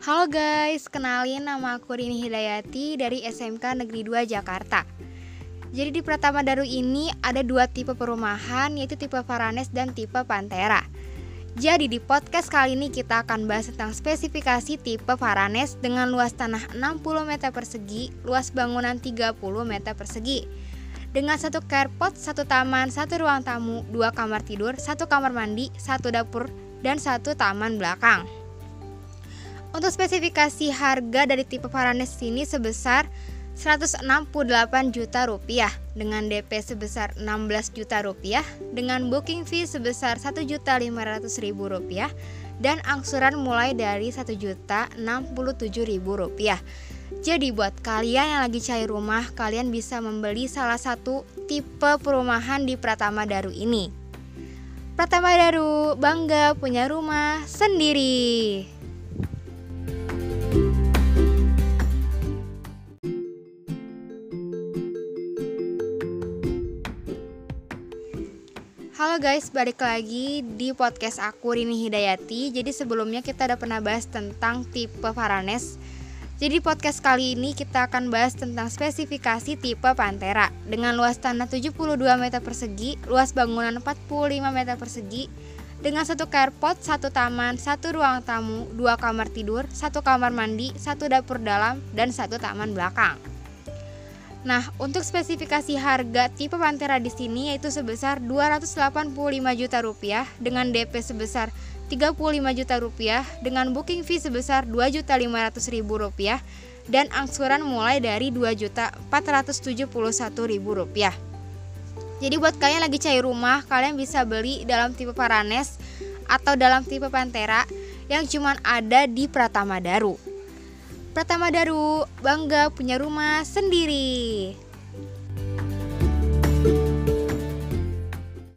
Halo guys, kenalin nama aku Rini Hidayati dari SMK Negeri 2 Jakarta. Jadi di Pratama Daru ini ada dua tipe perumahan yaitu tipe Varanes dan tipe Pantera. Jadi di podcast kali ini kita akan bahas tentang spesifikasi tipe Varanes dengan luas tanah 60 meter persegi, luas bangunan 30 meter persegi. Dengan satu carport, satu taman, satu ruang tamu, dua kamar tidur, satu kamar mandi, satu dapur, dan satu taman belakang. Untuk spesifikasi harga dari tipe Varanes ini sebesar 168 juta rupiah dengan DP sebesar 16 juta rupiah dengan booking fee sebesar 1 juta 500 ribu rupiah dan angsuran mulai dari 1 juta 67 ribu rupiah. Jadi buat kalian yang lagi cari rumah, kalian bisa membeli salah satu tipe perumahan di Pratama Daru ini. Pratama Daru bangga punya rumah sendiri. Halo guys, balik lagi di podcast aku Rini Hidayati. Jadi sebelumnya kita udah pernah bahas tentang tipe Varanes. Jadi podcast kali ini kita akan bahas tentang spesifikasi tipe Pantera dengan luas tanah 72 meter persegi, luas bangunan 45 meter persegi, dengan satu carport, satu taman, satu ruang tamu, dua kamar tidur, satu kamar mandi, satu dapur dalam, dan satu taman belakang. Nah, untuk spesifikasi harga tipe Pantera di sini yaitu sebesar 285 juta rupiah dengan DP sebesar 35 juta rupiah dengan booking fee sebesar 2 juta 500 ribu rupiah dan angsuran mulai dari 2 juta 471 ribu rupiah. Jadi buat kalian lagi cari rumah, kalian bisa beli dalam tipe Paranes atau dalam tipe Pantera yang cuman ada di Pratama Daru. Pratama Daru bangga punya rumah sendiri.